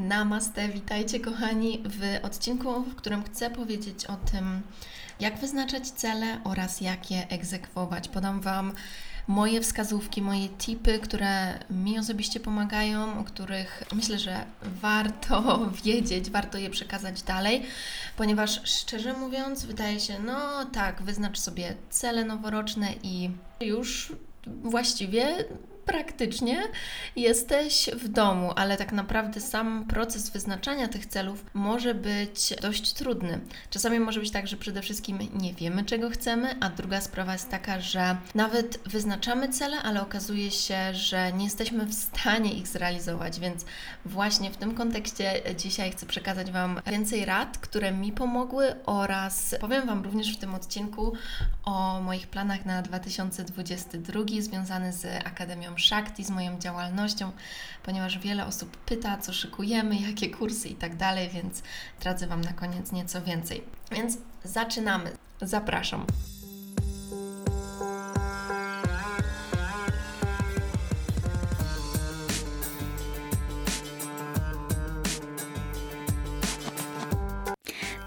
Namaste, witajcie kochani w odcinku, w którym chcę powiedzieć o tym, jak wyznaczać cele oraz jak je egzekwować. Podam Wam moje wskazówki, moje tipy, które mi osobiście pomagają, o których myślę, że warto wiedzieć, warto je przekazać dalej, ponieważ szczerze mówiąc, wydaje się, no tak, wyznacz sobie cele noworoczne i już właściwie praktycznie jesteś w domu, ale tak naprawdę sam proces wyznaczania tych celów może być dość trudny. Czasami może być tak, że przede wszystkim nie wiemy, czego chcemy, a druga sprawa jest taka, że nawet wyznaczamy cele, ale okazuje się, że nie jesteśmy w stanie ich zrealizować, więc właśnie w tym kontekście dzisiaj chcę przekazać Wam więcej rad, które mi pomogły oraz powiem Wam również w tym odcinku o moich planach na 2022 związany z Akademią Shakti, z moją działalnością, ponieważ wiele osób pyta, co szykujemy, jakie kursy i tak dalej, więc zdradzę Wam na koniec nieco więcej. Więc zaczynamy. Zapraszam.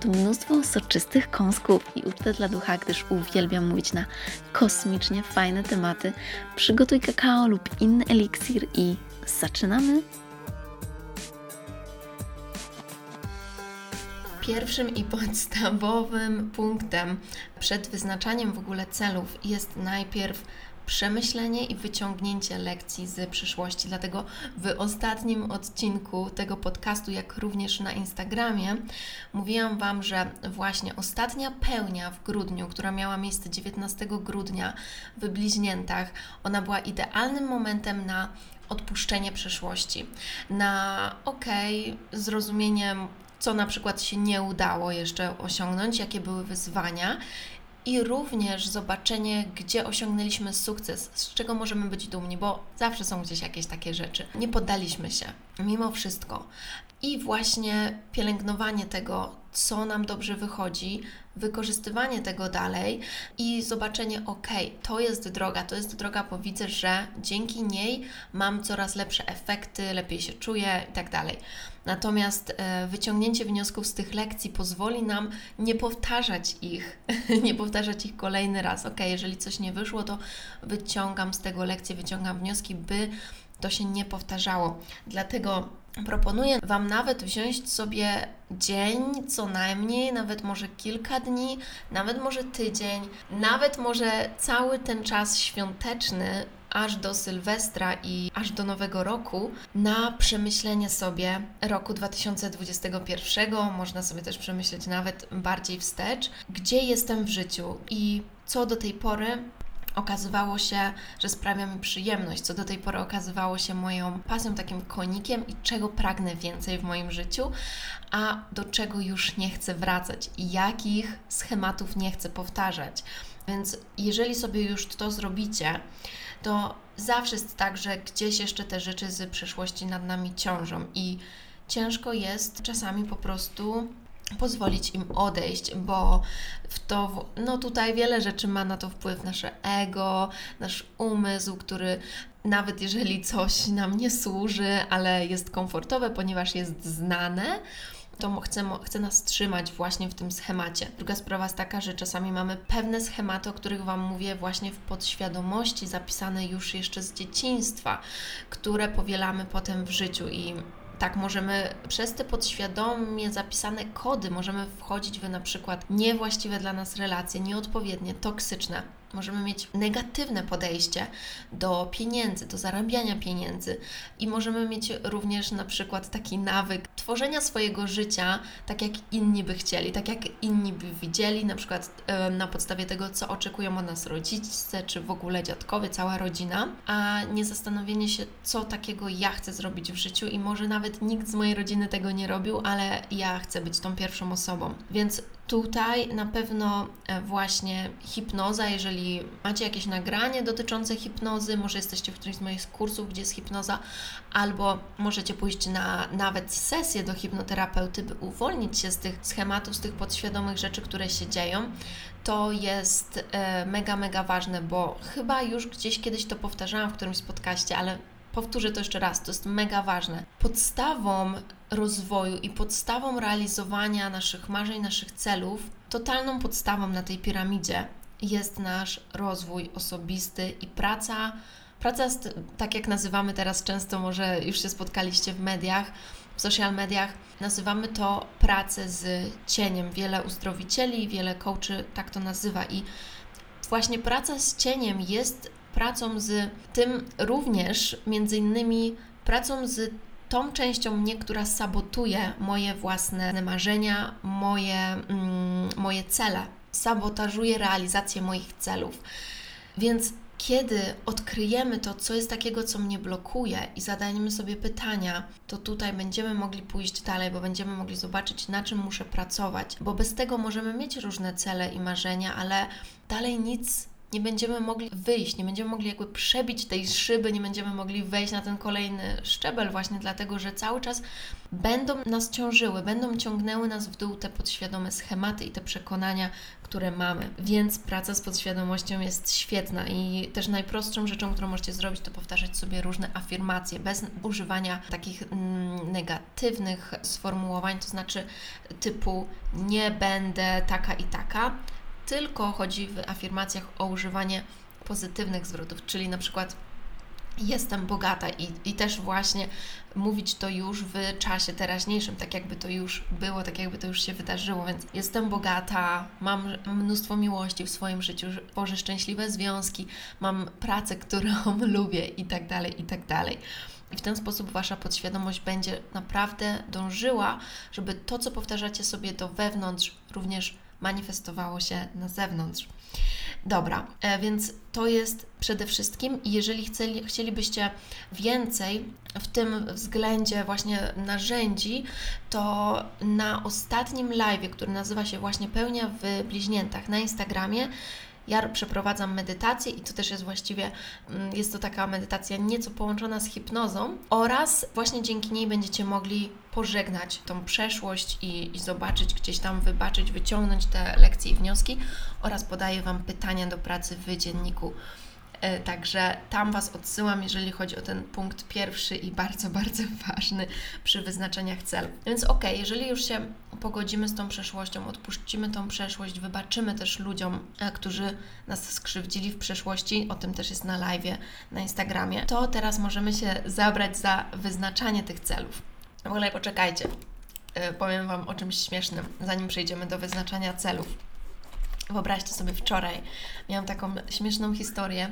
tu mnóstwo soczystych kąsków i ucztę dla ducha, gdyż uwielbiam mówić na kosmicznie fajne tematy. Przygotuj kakao lub inny eliksir i zaczynamy! Pierwszym i podstawowym punktem przed wyznaczaniem w ogóle celów jest najpierw przemyślenie i wyciągnięcie lekcji z przyszłości. Dlatego w ostatnim odcinku tego podcastu, jak również na Instagramie, mówiłam Wam, że właśnie ostatnia pełnia w grudniu, która miała miejsce 19 grudnia w bliźniętach, ona była idealnym momentem na odpuszczenie przeszłości, na okej, okay, zrozumieniem co na przykład się nie udało jeszcze osiągnąć, jakie były wyzwania i również zobaczenie, gdzie osiągnęliśmy sukces, z czego możemy być dumni, bo zawsze są gdzieś jakieś takie rzeczy. Nie poddaliśmy się, mimo wszystko. I właśnie pielęgnowanie tego, co nam dobrze wychodzi, wykorzystywanie tego dalej i zobaczenie, ok, to jest droga, to jest droga, bo widzę, że dzięki niej mam coraz lepsze efekty, lepiej się czuję i tak dalej. Natomiast e, wyciągnięcie wniosków z tych lekcji pozwoli nam nie powtarzać ich, nie powtarzać ich kolejny raz. Ok, jeżeli coś nie wyszło, to wyciągam z tego lekcje, wyciągam wnioski, by to się nie powtarzało. Dlatego proponuję Wam nawet wziąć sobie dzień, co najmniej, nawet może kilka dni, nawet może tydzień, nawet może cały ten czas świąteczny aż do Sylwestra i aż do Nowego Roku na przemyślenie sobie roku 2021. Można sobie też przemyśleć nawet bardziej wstecz, gdzie jestem w życiu i co do tej pory okazywało się, że sprawia mi przyjemność, co do tej pory okazywało się moją pasją, takim konikiem i czego pragnę więcej w moim życiu, a do czego już nie chcę wracać i jakich schematów nie chcę powtarzać. Więc jeżeli sobie już to zrobicie, to zawsze jest tak, że gdzieś jeszcze te rzeczy z przeszłości nad nami ciążą i ciężko jest czasami po prostu pozwolić im odejść, bo w to, no tutaj wiele rzeczy ma na to wpływ, nasze ego, nasz umysł, który nawet jeżeli coś nam nie służy, ale jest komfortowe, ponieważ jest znane, to chce, chce nas trzymać właśnie w tym schemacie. Druga sprawa jest taka, że czasami mamy pewne schematy, o których Wam mówię właśnie w podświadomości, zapisane już jeszcze z dzieciństwa, które powielamy potem w życiu i tak, możemy przez te podświadomie zapisane kody możemy wchodzić w na przykład niewłaściwe dla nas relacje, nieodpowiednie, toksyczne możemy mieć negatywne podejście do pieniędzy, do zarabiania pieniędzy i możemy mieć również na przykład taki nawyk tworzenia swojego życia tak, jak inni by chcieli, tak jak inni by widzieli, na przykład na podstawie tego, co oczekują od nas rodzice, czy w ogóle dziadkowie, cała rodzina, a nie zastanowienie się, co takiego ja chcę zrobić w życiu i może nawet nikt z mojej rodziny tego nie robił, ale ja chcę być tą pierwszą osobą. Więc Tutaj na pewno e, właśnie hipnoza, jeżeli macie jakieś nagranie dotyczące hipnozy, może jesteście w którymś z moich kursów, gdzie jest hipnoza, albo możecie pójść na nawet sesję do hipnoterapeuty, by uwolnić się z tych schematów, z tych podświadomych rzeczy, które się dzieją. To jest e, mega, mega ważne, bo chyba już gdzieś kiedyś to powtarzałam w którymś spotkaście, ale powtórzę to jeszcze raz, to jest mega ważne. Podstawą rozwoju i podstawą realizowania naszych marzeń, naszych celów, totalną podstawą na tej piramidzie jest nasz rozwój osobisty i praca. Praca, tak jak nazywamy teraz często, może już się spotkaliście w mediach, w social mediach, nazywamy to pracę z cieniem. Wiele uzdrowicieli, wiele coachy tak to nazywa i właśnie praca z cieniem jest pracą z tym również, między innymi pracą z tą częścią mnie, która sabotuje moje własne marzenia, moje, mm, moje cele, sabotażuje realizację moich celów. Więc kiedy odkryjemy to, co jest takiego, co mnie blokuje i zadajemy sobie pytania, to tutaj będziemy mogli pójść dalej, bo będziemy mogli zobaczyć, na czym muszę pracować, bo bez tego możemy mieć różne cele i marzenia, ale dalej nic nie będziemy mogli wyjść, nie będziemy mogli jakby przebić tej szyby, nie będziemy mogli wejść na ten kolejny szczebel, właśnie dlatego, że cały czas będą nas ciążyły, będą ciągnęły nas w dół te podświadome schematy i te przekonania, które mamy. Więc praca z podświadomością jest świetna i też najprostszą rzeczą, którą możecie zrobić, to powtarzać sobie różne afirmacje bez używania takich mm, negatywnych sformułowań, to znaczy typu nie będę taka i taka tylko chodzi w afirmacjach o używanie pozytywnych zwrotów, czyli na przykład jestem bogata i, i też właśnie mówić to już w czasie teraźniejszym, tak jakby to już było, tak jakby to już się wydarzyło, więc jestem bogata, mam mnóstwo miłości w swoim życiu, tworzę szczęśliwe związki, mam pracę, którą lubię i tak dalej, i tak dalej. I w ten sposób Wasza podświadomość będzie naprawdę dążyła, żeby to, co powtarzacie sobie do wewnątrz, również manifestowało się na zewnątrz. Dobra, e, więc to jest przede wszystkim, jeżeli chcieli, chcielibyście więcej w tym względzie właśnie narzędzi, to na ostatnim live, który nazywa się właśnie Pełnia w Bliźniętach na Instagramie, ja przeprowadzam medytację i to też jest właściwie, mm, jest to taka medytacja nieco połączona z hipnozą oraz właśnie dzięki niej będziecie mogli pożegnać tą przeszłość i, i zobaczyć, gdzieś tam wybaczyć, wyciągnąć te lekcje i wnioski oraz podaję Wam pytania do pracy w dzienniku także tam Was odsyłam, jeżeli chodzi o ten punkt pierwszy i bardzo, bardzo ważny przy wyznaczeniach celów. Więc ok, jeżeli już się pogodzimy z tą przeszłością, odpuścimy tą przeszłość, wybaczymy też ludziom, e, którzy nas skrzywdzili w przeszłości, o tym też jest na live na Instagramie, to teraz możemy się zabrać za wyznaczanie tych celów. W ogóle poczekajcie, e, powiem Wam o czymś śmiesznym, zanim przejdziemy do wyznaczania celów. Wyobraźcie sobie, wczoraj miałam taką śmieszną historię,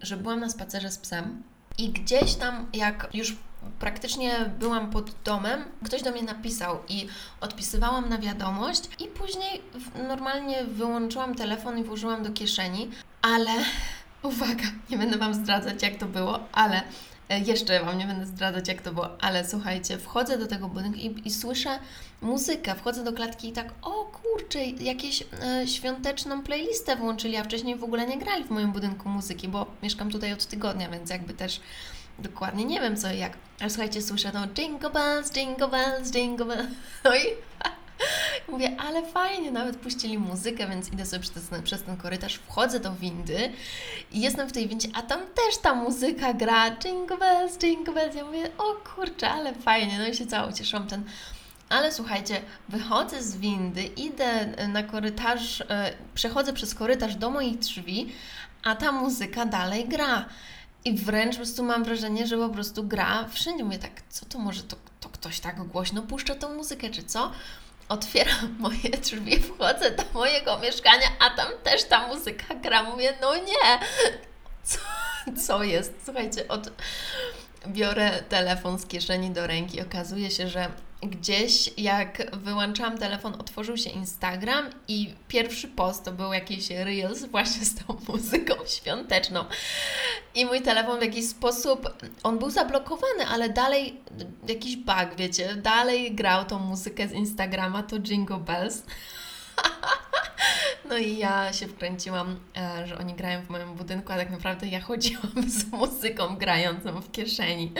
że byłam na spacerze z psem i gdzieś tam, jak już praktycznie byłam pod domem, ktoś do mnie napisał i odpisywałam na wiadomość i później normalnie wyłączyłam telefon i włożyłam do kieszeni, ale uwaga, nie będę Wam zdradzać jak to było, ale jeszcze Wam nie będę zdradzać, jak to było, ale słuchajcie, wchodzę do tego budynku i, i słyszę muzykę, wchodzę do klatki i tak, o kurczę, jakieś e, świąteczną playlistę włączyli, a wcześniej w ogóle nie grali w moim budynku muzyki, bo mieszkam tutaj od tygodnia, więc jakby też dokładnie nie wiem co i jak. Ale słuchajcie, słyszę to jingle bells, jingle bells, jingle bells. No i Mówię, ale fajnie, nawet puścili muzykę, więc idę sobie przez ten, przez ten korytarz, wchodzę do windy i jestem w tej windzie, a tam też ta muzyka gra, jingle bells, jingle bells. Ja mówię, o kurczę, ale fajnie, no i się cała ucieszyłam ten... Ale słuchajcie, wychodzę z windy, idę na korytarz, e, przechodzę przez korytarz do moich drzwi, a ta muzyka dalej gra. I wręcz po prostu mam wrażenie, że po prostu gra wszędzie. Mówię tak, co to może, to, to ktoś tak głośno puszcza tą muzykę, czy co? Otwieram moje drzwi, wchodzę do mojego mieszkania, a tam też ta muzyka gra. Mówię, no nie, co, co jest? Słuchajcie, od... biorę telefon z kieszeni do ręki. Okazuje się, że gdzieś jak wyłączałam telefon, otworzył się Instagram i pierwszy post to był jakiś Reels właśnie z tą muzyką świąteczną. I mój telefon w jakiś sposób, on był zablokowany, ale dalej jakiś bug, wiecie, dalej grał tą muzykę z Instagrama, to Jingle Bells. No i ja się wkręciłam, e, że oni grają w moim budynku, a tak naprawdę ja chodziłam z muzyką grającą w kieszeni.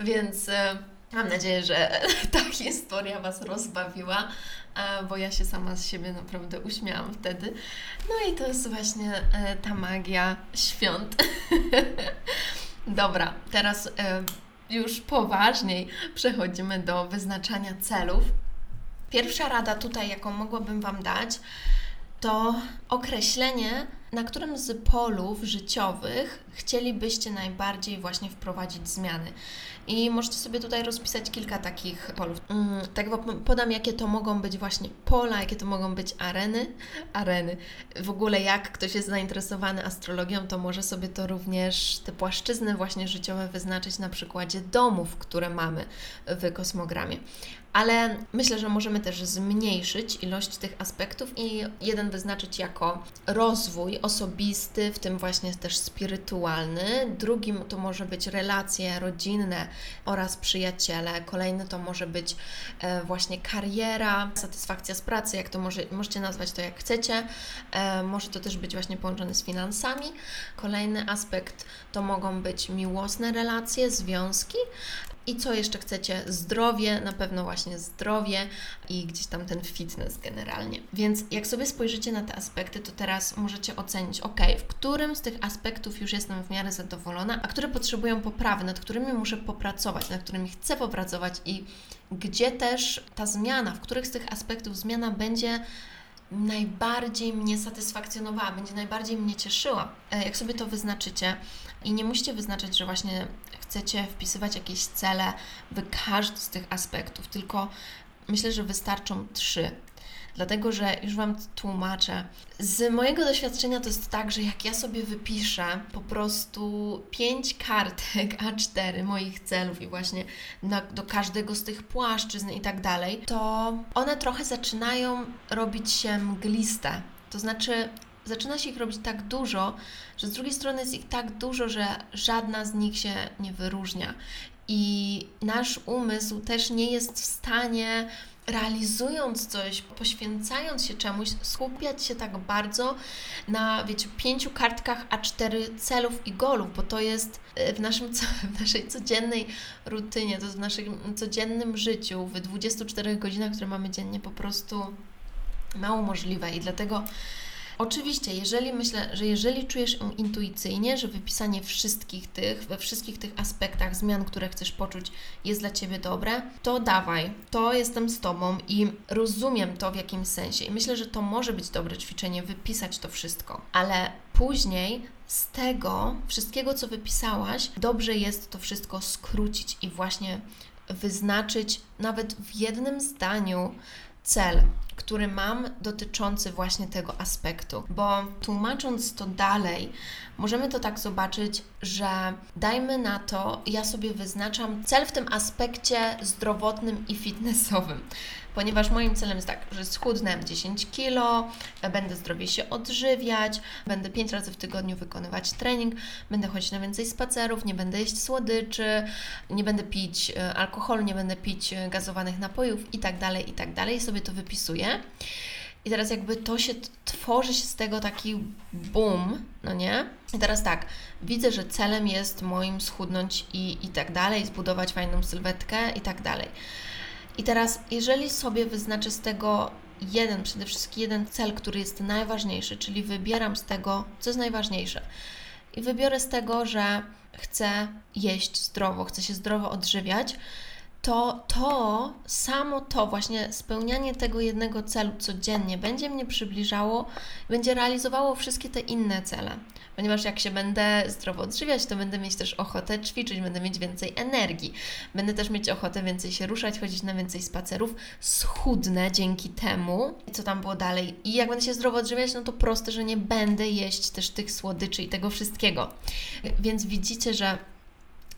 Więc e, mam nadzieję, że ta historia Was rozbawiła, e, bo ja się sama z siebie naprawdę uśmiałam wtedy. No i to jest właśnie ta magia świąt. Dobra, teraz już poważniej przechodzimy do wyznaczania celów. Pierwsza rada tutaj, jaką mogłabym Wam dać, to określenie, na którym z polów życiowych chcielibyście najbardziej właśnie wprowadzić zmiany. I możecie sobie tutaj rozpisać kilka takich polów. Mm, tak podam, jakie to mogą być właśnie pola, jakie to mogą być areny. Areny. W ogóle jak ktoś jest zainteresowany astrologią, to może sobie to również te płaszczyzny właśnie życiowe wyznaczyć na przykładzie domów, które mamy w kosmogramie ale myślę, że możemy też zmniejszyć ilość tych aspektów i jeden wyznaczyć jako rozwój osobisty, w tym właśnie też spirytualny. Drugim to może być relacje rodzinne oraz przyjaciele. Kolejny to może być e, właśnie kariera, satysfakcja z pracy, jak to może, możecie nazwać to jak chcecie. E, może to też być właśnie połączone z finansami. Kolejny aspekt to mogą być miłosne relacje, związki, i co jeszcze chcecie? Zdrowie, na pewno właśnie zdrowie i gdzieś tam ten fitness generalnie. Więc jak sobie spojrzycie na te aspekty, to teraz możecie ocenić, ok, w którym z tych aspektów już jestem w miarę zadowolona, a które potrzebują poprawy, nad którymi muszę popracować, nad którymi chcę popracować i gdzie też ta zmiana, w których z tych aspektów zmiana będzie najbardziej mnie satysfakcjonowała, będzie najbardziej mnie cieszyła. E, jak sobie to wyznaczycie i nie musicie wyznaczać, że właśnie chcecie wpisywać jakieś cele w każdy z tych aspektów, tylko myślę, że wystarczą trzy. Dlatego, że już Wam tłumaczę. Z mojego doświadczenia to jest tak, że jak ja sobie wypiszę po prostu pięć kartek A4 moich celów i właśnie na, do każdego z tych płaszczyzn i tak dalej, to one trochę zaczynają robić się mgliste. To znaczy, zaczyna się ich robić tak dużo, że z drugiej strony jest ich tak dużo, że żadna z nich się nie wyróżnia. I nasz umysł też nie jest w stanie realizując coś, poświęcając się czemuś, skupiać się tak bardzo na, wiecie, pięciu kartkach A4 celów i golów, bo to jest e, w, naszym, w naszej codziennej rutynie, to jest w naszym codziennym życiu, w 24 godzinach, które mamy dziennie, po prostu mało możliwe i dlatego Oczywiście, jeżeli myślę, że jeżeli czujesz intuicyjnie, że wypisanie wszystkich tych, we wszystkich tych aspektach zmian, które chcesz poczuć, jest dla Ciebie dobre, to dawaj, to jestem z Tobą i rozumiem to w jakimś sensie. I myślę, że to może być dobre ćwiczenie, wypisać to wszystko, ale później z tego wszystkiego, co wypisałaś, dobrze jest to wszystko skrócić i właśnie wyznaczyć nawet w jednym zdaniu cel, który mam dotyczący właśnie tego aspektu. Bo tłumacząc to dalej, możemy to tak zobaczyć, że dajmy na to, ja sobie wyznaczam cel w tym aspekcie zdrowotnym i fitnessowym ponieważ moim celem jest tak, że schudnę 10 kilo, będę zdrowie się odżywiać, będę 5 razy w tygodniu wykonywać trening, będę chodzić na więcej spacerów, nie będę jeść słodyczy, nie będę pić e, alkoholu, nie będę pić e, gazowanych napojów i tak dalej, i tak. I sobie to wypisuję. I teraz jakby to się tworzy się z tego taki boom, no nie? I teraz tak, widzę, że celem jest moim schudnąć i, i tak dalej, zbudować fajną sylwetkę i tak dalej. I teraz, jeżeli sobie wyznaczę z tego jeden, przede wszystkim jeden cel, który jest najważniejszy, czyli wybieram z tego, co jest najważniejsze. I wybiorę z tego, że chcę jeść zdrowo, chcę się zdrowo odżywiać, to to, samo to, właśnie spełnianie tego jednego celu codziennie będzie mnie przybliżało, będzie realizowało wszystkie te inne cele. Ponieważ jak się będę zdrowo odżywiać, to będę mieć też ochotę ćwiczyć, będę mieć więcej energii, będę też mieć ochotę więcej się ruszać, chodzić na więcej spacerów, schudnę dzięki temu. Co tam było dalej? I jak będę się zdrowo odżywiać, no to proste, że nie będę jeść też tych słodyczy i tego wszystkiego. Więc widzicie, że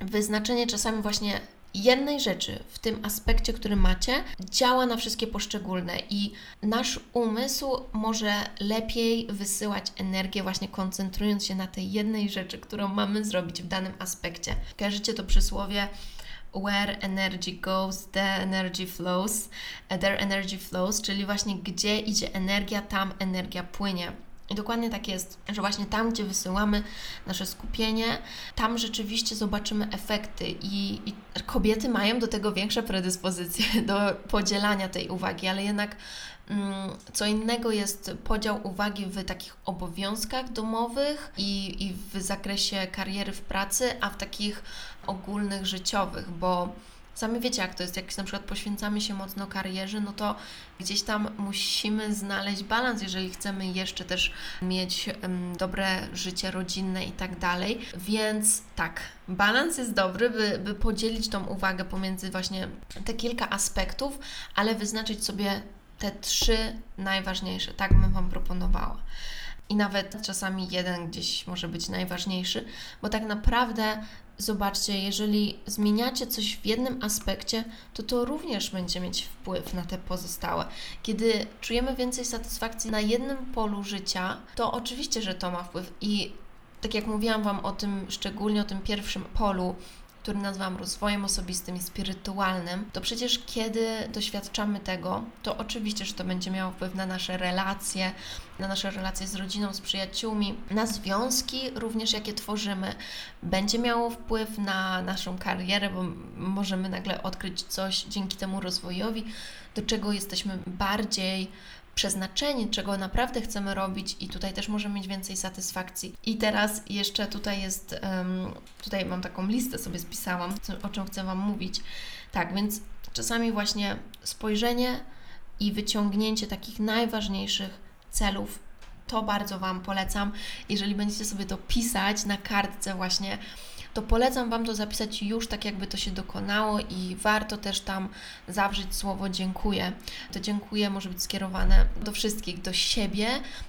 wyznaczenie czasami właśnie jednej rzeczy w tym aspekcie, który macie, działa na wszystkie poszczególne i nasz umysł może lepiej wysyłać energię, właśnie koncentrując się na tej jednej rzeczy, którą mamy zrobić w danym aspekcie. Kojarzycie to przysłowie? Where energy goes, the energy flows, there energy flows, czyli właśnie gdzie idzie energia, tam energia płynie. I dokładnie tak jest, że właśnie tam, gdzie wysyłamy nasze skupienie, tam rzeczywiście zobaczymy efekty i, i, kobiety mają do tego większe predyspozycje do podzielania tej uwagi, ale jednak mm, co innego jest podział uwagi w takich obowiązkach domowych i, i w zakresie kariery w pracy, a w takich ogólnych życiowych, bo Sami wiecie, jak to jest, jak na przykład poświęcamy się mocno karierze, no to gdzieś tam musimy znaleźć balans, jeżeli chcemy jeszcze też mieć dobre życie rodzinne i tak dalej. Więc tak, balans jest dobry, by, by podzielić tą uwagę pomiędzy właśnie te kilka aspektów, ale wyznaczyć sobie te trzy najważniejsze. Tak bym Wam proponowała i nawet czasami jeden gdzieś może być najważniejszy, bo tak naprawdę zobaczcie, jeżeli zmieniacie coś w jednym aspekcie, to to również będzie mieć wpływ na te pozostałe. Kiedy czujemy więcej satysfakcji na jednym polu życia, to oczywiście, że to ma wpływ i tak jak mówiłam Wam o tym, szczególnie o tym pierwszym polu, który nazwałam rozwojem osobistym i spirytualnym, to przecież kiedy doświadczamy tego, to oczywiście, że to będzie miało wpływ na nasze relacje, na nasze relacje z rodziną, z przyjaciółmi, na związki również, jakie tworzymy. Będzie miało wpływ na naszą karierę, bo możemy nagle odkryć coś dzięki temu rozwojowi, do czego jesteśmy bardziej przeznaczenie, czego naprawdę chcemy robić i tutaj też możemy mieć więcej satysfakcji. I teraz jeszcze tutaj jest, tutaj mam taką listę sobie spisałam, o czym chcę Wam mówić. Tak, więc czasami właśnie spojrzenie i wyciągnięcie takich najważniejszych celów to bardzo Wam polecam. Jeżeli będziecie sobie to pisać na kartce właśnie to polecam Wam to zapisać już tak, jakby to się dokonało i warto też tam zawrzeć słowo dziękuję. To dziękuję może być skierowane do wszystkich, do siebie,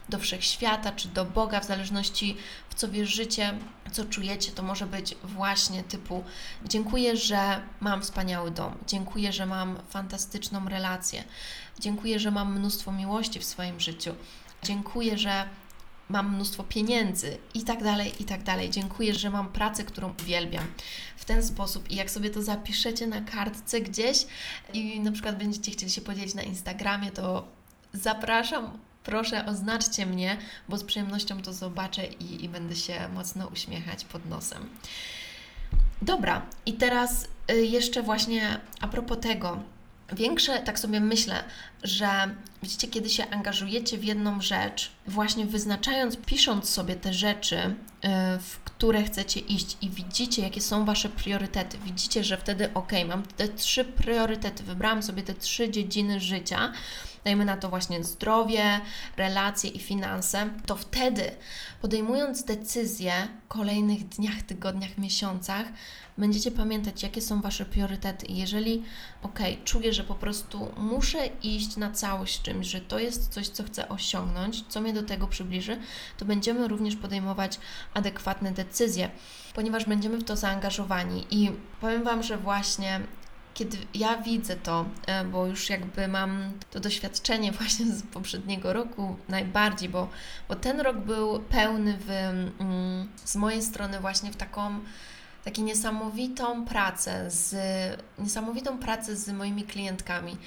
do wszechświata czy do Boga, w zależności w co wierzycie, co czujecie. To może być właśnie typu dziękuję, że mam wspaniały dom, dziękuję, że mam fantastyczną relację, dziękuję, że mam mnóstwo miłości w swoim życiu. Dziękuję, że mam mnóstwo pieniędzy i tak dalej, i tak dalej. Dziękuję, że mam pracę, którą uwielbiam. W ten sposób i jak sobie to zapiszecie na kartce gdzieś i na przykład będziecie chcieli się podzielić na Instagramie, to zapraszam. Proszę, oznaczcie mnie, bo z przyjemnością to zobaczę i, i będę się mocno uśmiechać pod nosem. Dobra, i teraz y, jeszcze właśnie a propos tego, większe, tak sobie myślę, że widzicie, kiedy się angażujecie w jedną rzecz, właśnie wyznaczając, pisząc sobie te rzeczy, y, w które chcecie iść i widzicie, jakie są Wasze priorytety, widzicie, że wtedy, ok, mam te trzy priorytety, wybrałam sobie te trzy dziedziny życia, dajmy na to właśnie zdrowie, relacje i finanse, to wtedy podejmując decyzje w kolejnych dniach, tygodniach, miesiącach, będziecie pamiętać, jakie są Wasze priorytety. Jeżeli, ok, czuję, że po prostu muszę iść na całość czymś, że to jest coś, co chcę osiągnąć, co mnie do tego przybliży, to będziemy również podejmować adekwatne decyzje, ponieważ będziemy w to zaangażowani. I powiem Wam, że właśnie kiedy ja widzę to, e, bo już jakby mam to doświadczenie właśnie z poprzedniego roku najbardziej, bo, bo ten rok był pełny w, mm, z mojej strony właśnie w taką taką niesamowitą pracę z niesamowitą pracę z moimi klientkami.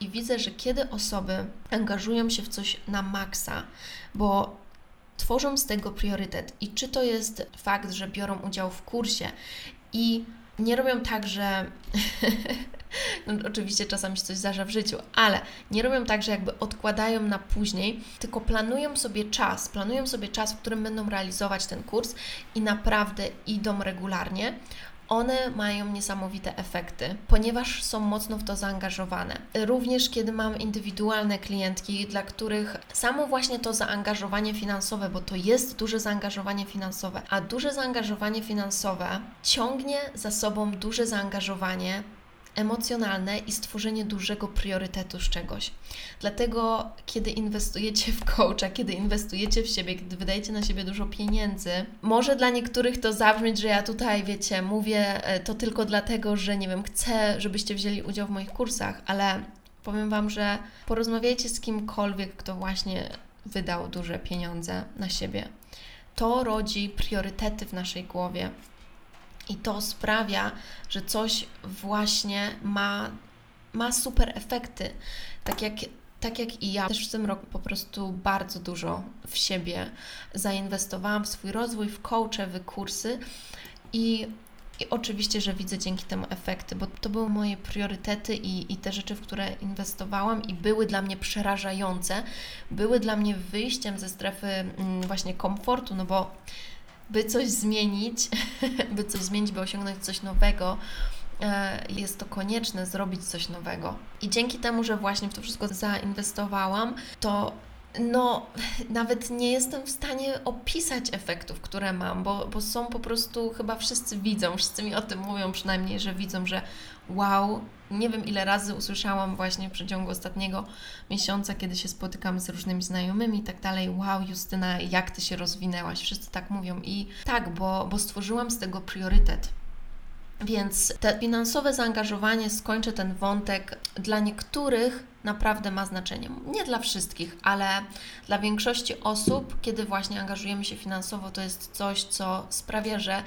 I widzę, że kiedy osoby angażują się w coś na maksa, bo tworzą z tego priorytet. I czy to jest fakt, że biorą udział w kursie? I nie robią tak, że. no, oczywiście czasami się coś zdarza w życiu, ale nie robią tak, że jakby odkładają na później, tylko planują sobie czas, planują sobie czas, w którym będą realizować ten kurs i naprawdę idą regularnie. One mają niesamowite efekty, ponieważ są mocno w to zaangażowane. Również kiedy mam indywidualne klientki, dla których samo właśnie to zaangażowanie finansowe, bo to jest duże zaangażowanie finansowe, a duże zaangażowanie finansowe ciągnie za sobą duże zaangażowanie emocjonalne i stworzenie dużego priorytetu z czegoś. Dlatego, kiedy inwestujecie w coacha, kiedy inwestujecie w siebie, kiedy wydajecie na siebie dużo pieniędzy, może dla niektórych to zabrzmieć, że ja tutaj, wiecie, mówię e, to tylko dlatego, że nie wiem, chcę, żebyście wzięli udział w moich kursach, ale powiem Wam, że porozmawiajcie z kimkolwiek, kto właśnie wydał duże pieniądze na siebie. To rodzi priorytety w naszej głowie. I to sprawia, że coś właśnie ma, ma super efekty. Tak jak, tak jak i ja też w tym roku po prostu bardzo dużo w siebie zainwestowałam, w swój rozwój, w coache, w kursy i i oczywiście, że widzę dzięki temu efekty, bo to były moje priorytety i, i te rzeczy, w które inwestowałam i były dla mnie przerażające, były dla mnie wyjściem ze strefy mm, właśnie komfortu, no bo by coś zmienić, by coś zmienić, by osiągnąć coś nowego, e, jest to konieczne zrobić coś nowego. I dzięki temu, że właśnie w to wszystko zainwestowałam, to no, nawet nie jestem w stanie opisać efektów, które mam, bo, bo są po prostu, chyba wszyscy widzą, wszyscy mi o tym mówią przynajmniej, że widzą, że wow, nie wiem ile razy usłyszałam właśnie w przeciągu ostatniego miesiąca, kiedy się spotykam z różnymi znajomymi i tak dalej, wow Justyna, jak Ty się rozwinęłaś, wszyscy tak mówią i tak, bo, bo stworzyłam z tego priorytet. Więc te finansowe zaangażowanie, skończę ten wątek, dla niektórych naprawdę ma znaczenie. Nie dla wszystkich, ale dla większości osób, kiedy właśnie angażujemy się finansowo, to jest coś, co sprawia, że,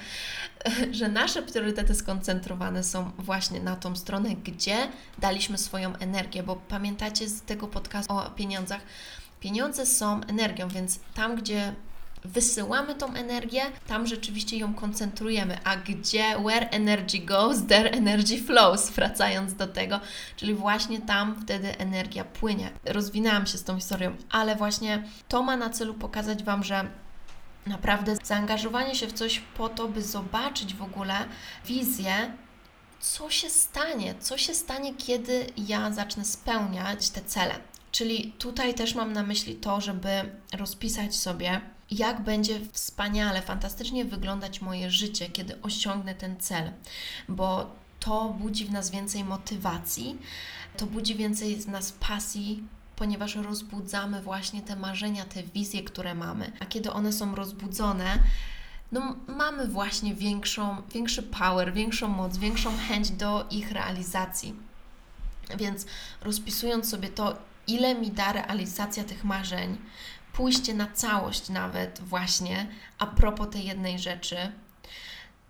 że nasze priorytety skoncentrowane są właśnie na tą stronę, gdzie daliśmy swoją energię, bo pamiętacie z tego podcastu o pieniądzach, pieniądze są energią, więc tam, gdzie wysyłamy tą energię, tam rzeczywiście ją koncentrujemy. A gdzie, where energy goes, there energy flows, wracając do tego, czyli właśnie tam wtedy energia płynie. Rozwinęłam się z tą historią, ale właśnie to ma na celu pokazać Wam, że naprawdę zaangażowanie się w coś po to, by zobaczyć w ogóle wizję, co się stanie, co się stanie, kiedy ja zacznę spełniać te cele. Czyli tutaj też mam na myśli to, żeby rozpisać sobie jak będzie wspaniale, fantastycznie wyglądać moje życie, kiedy osiągnę ten cel, bo to budzi w nas więcej motywacji, to budzi więcej w nas pasji, ponieważ rozbudzamy właśnie te marzenia, te wizje, które mamy. A kiedy one są rozbudzone, no, mamy właśnie większą, większy power, większą moc, większą chęć do ich realizacji. Więc rozpisując sobie to, ile mi da realizacja tych marzeń, pójście na całość nawet właśnie a propos tej jednej rzeczy,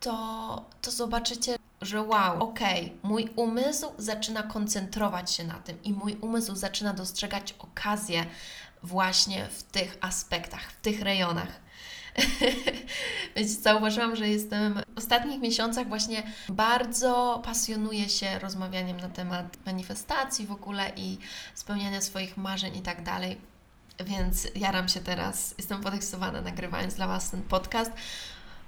to, to zobaczycie, że wow, okej, okay, mój umysł zaczyna koncentrować się na tym i mój umysł zaczyna dostrzegać okazję właśnie w tych aspektach, w tych rejonach. Więc zauważyłam, że jestem w ostatnich miesiącach właśnie bardzo pasjonuję się rozmawianiem na temat manifestacji w ogóle i spełniania swoich marzeń i tak dalej. Więc jaram się teraz, jestem podekscytowana nagrywając dla Was ten podcast,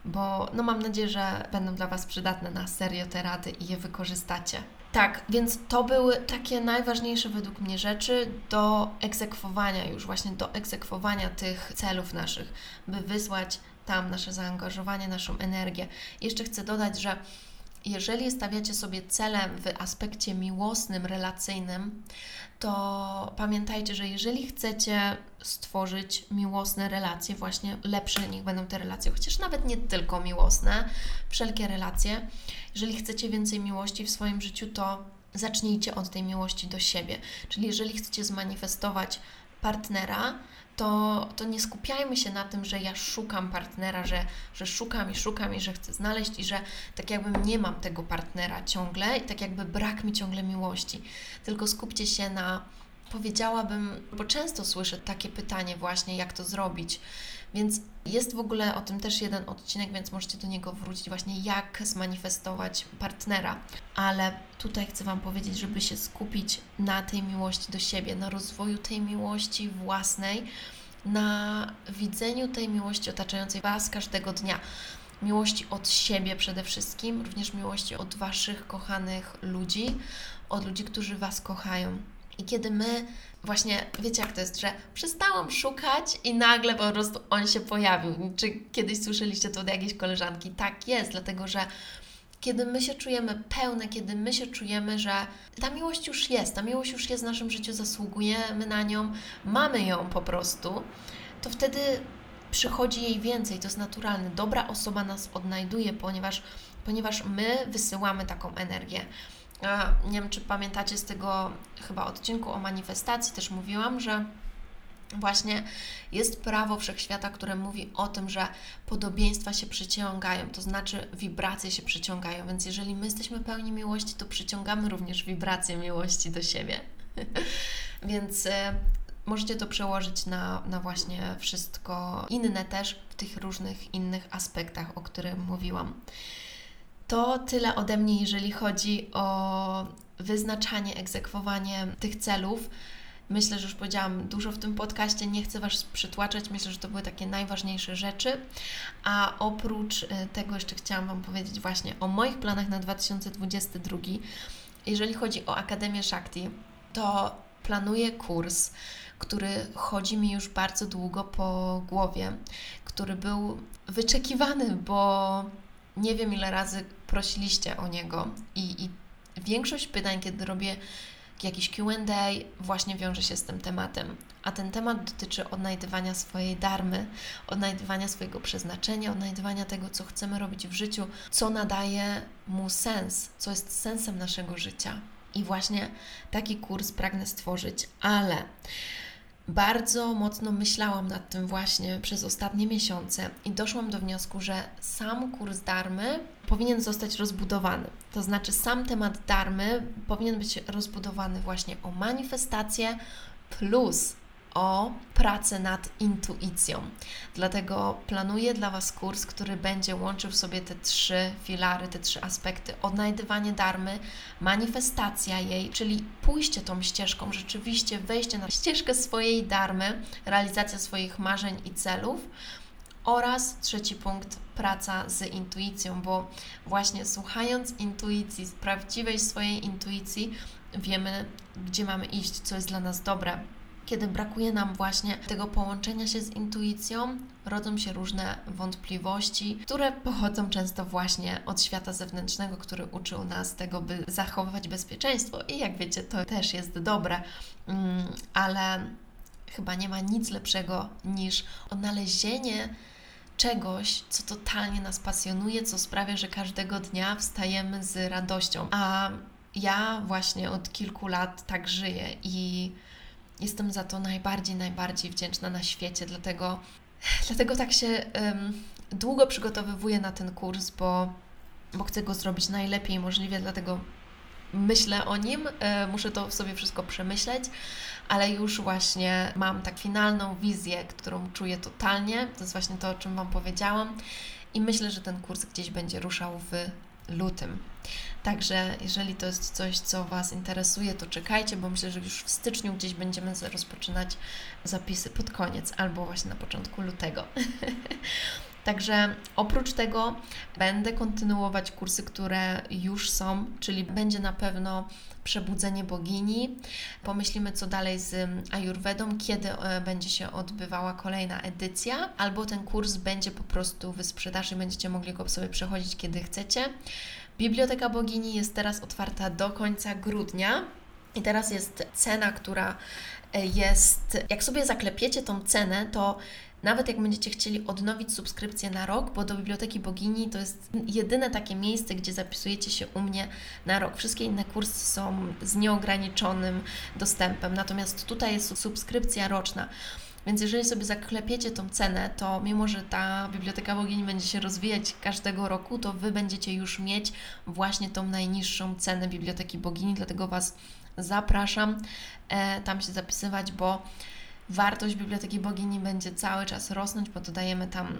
bo no mam nadzieję, że będą dla Was przydatne na serio te rady i je wykorzystacie. Tak, więc to były takie najważniejsze według mnie rzeczy do egzekwowania już, właśnie do egzekwowania tych celów naszych, by wysłać tam nasze zaangażowanie, naszą energię. Jeszcze chcę dodać, że jeżeli stawiacie sobie celem w aspekcie miłosnym, relacyjnym, to pamiętajcie, że jeżeli chcecie stworzyć miłosne relacje, właśnie lepsze niech będą te relacje, chociaż nawet nie tylko miłosne, wszelkie relacje, jeżeli chcecie więcej miłości w swoim życiu, to zacznijcie od tej miłości do siebie. Czyli jeżeli chcecie zmanifestować partnera, to, to nie skupiajmy się na tym, że ja szukam partnera, że, że szukam i szukam i że chcę znaleźć i że tak jakbym nie mam tego partnera ciągle i tak jakby brak mi ciągle miłości. Tylko skupcie się na, powiedziałabym, bo często słyszę takie pytanie właśnie, jak to zrobić. Więc jest w ogóle o tym też jeden odcinek, więc możecie do niego wrócić, właśnie jak zmanifestować partnera. Ale tutaj chcę Wam powiedzieć, żeby się skupić na tej miłości do siebie, na rozwoju tej miłości własnej, na widzeniu tej miłości otaczającej Was każdego dnia. miłości od siebie przede wszystkim, również miłości od Waszych kochanych ludzi, od ludzi, którzy Was kochają. I kiedy my, właśnie, wiecie jak to jest, że przestałam szukać i nagle po prostu on się pojawił. Czy kiedyś słyszeliście to od jakiejś koleżanki? Tak jest, dlatego że kiedy my się czujemy pełne, kiedy my się czujemy, że ta miłość już jest, ta miłość już jest w naszym życiu, zasługujemy na nią, mamy ją po prostu, to wtedy przychodzi jej więcej, to jest naturalne. Dobra osoba nas odnajduje, ponieważ, ponieważ my wysyłamy taką energię. Nie wiem, czy pamiętacie z tego chyba odcinku o manifestacji, też mówiłam, że właśnie jest prawo wszechświata, które mówi o tym, że podobieństwa się przyciągają, to znaczy wibracje się przyciągają. Więc jeżeli my jesteśmy pełni miłości, to przyciągamy również wibracje miłości do siebie. Więc e, możecie to przełożyć na, na właśnie wszystko inne też w tych różnych innych aspektach, o których mówiłam. To tyle ode mnie, jeżeli chodzi o wyznaczanie, egzekwowanie tych celów. Myślę, że już powiedziałam dużo w tym podcaście, nie chcę Was przytłaczać. Myślę, że to były takie najważniejsze rzeczy. A oprócz y, tego jeszcze chciałam Wam powiedzieć właśnie o moich planach na 2022. Jeżeli chodzi o Akademię Shakti, to planuję kurs, który chodzi mi już bardzo długo po głowie, który był wyczekiwany, bo nie wiem ile razy prosiliście o niego i, i większość pytań, kiedy robię jakiś QA, właśnie wiąże się z tym tematem. A ten temat dotyczy odnajdywania swojej darmy, odnajdywania swojego przeznaczenia, odnajdywania tego, co chcemy robić w życiu, co nadaje mu sens, co jest sensem naszego życia. I właśnie taki kurs pragnę stworzyć, ale bardzo mocno myślałam nad tym właśnie przez ostatnie miesiące i doszłam do wniosku, że sam kurs darmy powinien zostać rozbudowany. To znaczy, sam temat darmy powinien być rozbudowany właśnie o manifestację plus o pracę nad intuicją. Dlatego planuję dla Was kurs, który będzie łączył sobie te trzy filary, te trzy aspekty: odnajdywanie darmy, manifestacja jej, czyli pójście tą ścieżką, rzeczywiście wejście na ścieżkę swojej darmy, realizacja swoich marzeń i celów. Oraz trzeci punkt, praca z intuicją, bo właśnie słuchając intuicji, z prawdziwej swojej intuicji, wiemy, gdzie mamy iść, co jest dla nas dobre kiedy brakuje nam właśnie tego połączenia się z intuicją, rodzą się różne wątpliwości, które pochodzą często właśnie od świata zewnętrznego, który uczył nas tego, by zachowywać bezpieczeństwo. I jak wiecie, to też jest dobre, mm, ale chyba nie ma nic lepszego niż odnalezienie czegoś, co totalnie nas pasjonuje, co sprawia, że każdego dnia wstajemy z radością. A ja właśnie od kilku lat tak żyję i jestem za to najbardziej, najbardziej wdzięczna na świecie, dlatego, dlatego tak się um, długo przygotowywuję na ten kurs, bo, bo chcę go zrobić najlepiej możliwie, dlatego myślę o nim, e, muszę to sobie wszystko przemyśleć, ale już właśnie mam tak finalną wizję, którą czuję totalnie. To jest właśnie to, o czym Wam powiedziałam. I myślę, że ten kurs gdzieś będzie ruszał w lutym. Także jeżeli to jest coś, co Was interesuje, to czekajcie, bo myślę, że już w styczniu gdzieś będziemy rozpoczynać zapisy pod koniec albo właśnie na początku lutego. Także oprócz tego będę kontynuować kursy, które już są, czyli będzie na pewno przebudzenie bogini. Pomyślimy, co dalej z Ayurvedą, kiedy e, będzie się odbywała kolejna edycja, albo ten kurs będzie po prostu w sprzedaży, będziecie mogli go sobie przechodzić, kiedy chcecie. Biblioteka Bogini jest teraz otwarta do końca grudnia. I teraz jest cena, która e, jest. Jak sobie zaklepiecie tą cenę, to nawet jak będziecie chcieli odnowić subskrypcję na rok, bo do Biblioteki Bogini to jest jedyne takie miejsce, gdzie zapisujecie się u mnie na rok. Wszystkie inne kursy są z nieograniczonym dostępem, natomiast tutaj jest subskrypcja roczna. Więc jeżeli sobie zaklepiecie tą cenę, to mimo, że ta Biblioteka Bogini będzie się rozwijać każdego roku, to Wy będziecie już mieć właśnie tą najniższą cenę Biblioteki Bogini, dlatego Was zapraszam e, tam się zapisywać, bo wartość Biblioteki Bogini będzie cały czas rosnąć, bo dodajemy tam,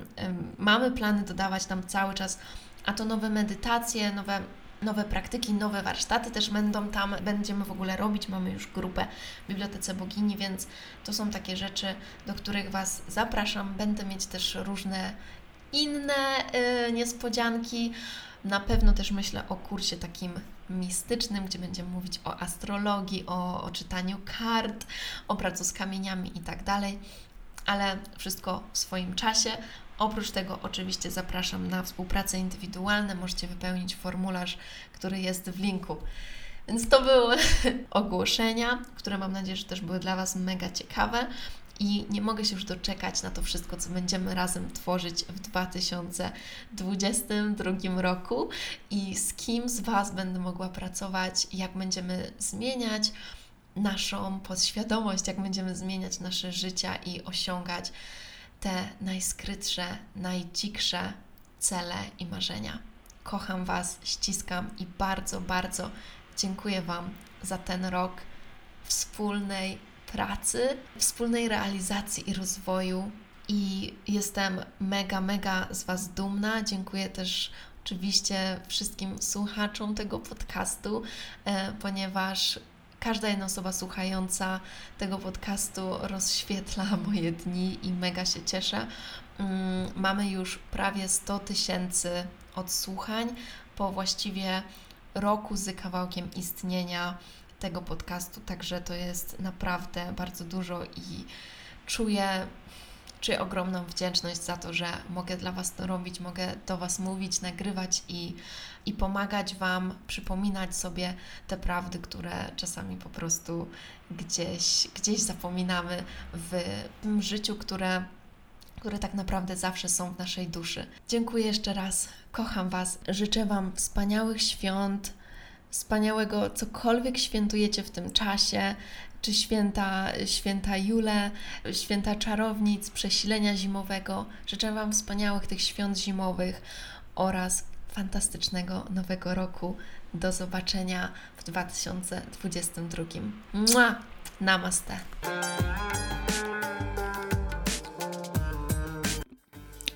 mamy plany dodawać tam cały czas, a to nowe medytacje, nowe nowe praktyki, nowe warsztaty też będą tam, będziemy w ogóle robić. Mamy już grupę w Bibliotece Bogini, więc to są takie rzeczy, do których Was zapraszam. Będę mieć też różne inne y, niespodzianki. Na pewno też myślę o kursie takim mistycznym, gdzie będziemy mówić o astrologii, o, o czytaniu kart, o pracy z kamieniami i tak ale wszystko w swoim czasie. Oprócz tego oczywiście zapraszam na współpracę indywidualne. Możecie wypełnić formularz, który jest w linku. Więc to były ogłoszenia, które mam nadzieję, że też były dla Was mega ciekawe. I nie mogę się już doczekać na to wszystko, co będziemy razem tworzyć w 2022 roku i z kim z Was będę mogła pracować, jak będziemy zmieniać naszą podświadomość, jak będziemy zmieniać nasze życia i osiągać te najskrytsze, najdziksze cele i marzenia. Kocham Was, ściskam i bardzo, bardzo dziękuję Wam za ten rok wspólnej pracy, wspólnej realizacji i rozwoju. I jestem mega, mega z Was dumna. Dziękuję też oczywiście wszystkim słuchaczom tego podcastu, e, ponieważ każda jedna osoba słuchająca tego podcastu rozświetla moje dni i mega się cieszę. Mm, mamy już prawie 100 tysięcy odsłuchań po właściwie roku z kawałkiem istnienia tego podcastu, także to jest naprawdę bardzo dużo i czuję, czuję ogromną wdzięczność za to, że mogę dla Was to robić, mogę do Was mówić, nagrywać i, i pomagać Wam, przypominać sobie te prawdy, które czasami po prostu gdzieś, gdzieś zapominamy w tym życiu, które które tak naprawdę zawsze są w naszej duszy. Dziękuję jeszcze raz, kocham Was, życzę Wam wspaniałych świąt, wspaniałego, cokolwiek świętujecie w tym czasie, czy święta, święta Jule, święta czarownic, przesilenia zimowego. Życzę Wam wspaniałych tych świąt zimowych oraz fantastycznego nowego roku. Do zobaczenia w 2022. Mua! Namaste.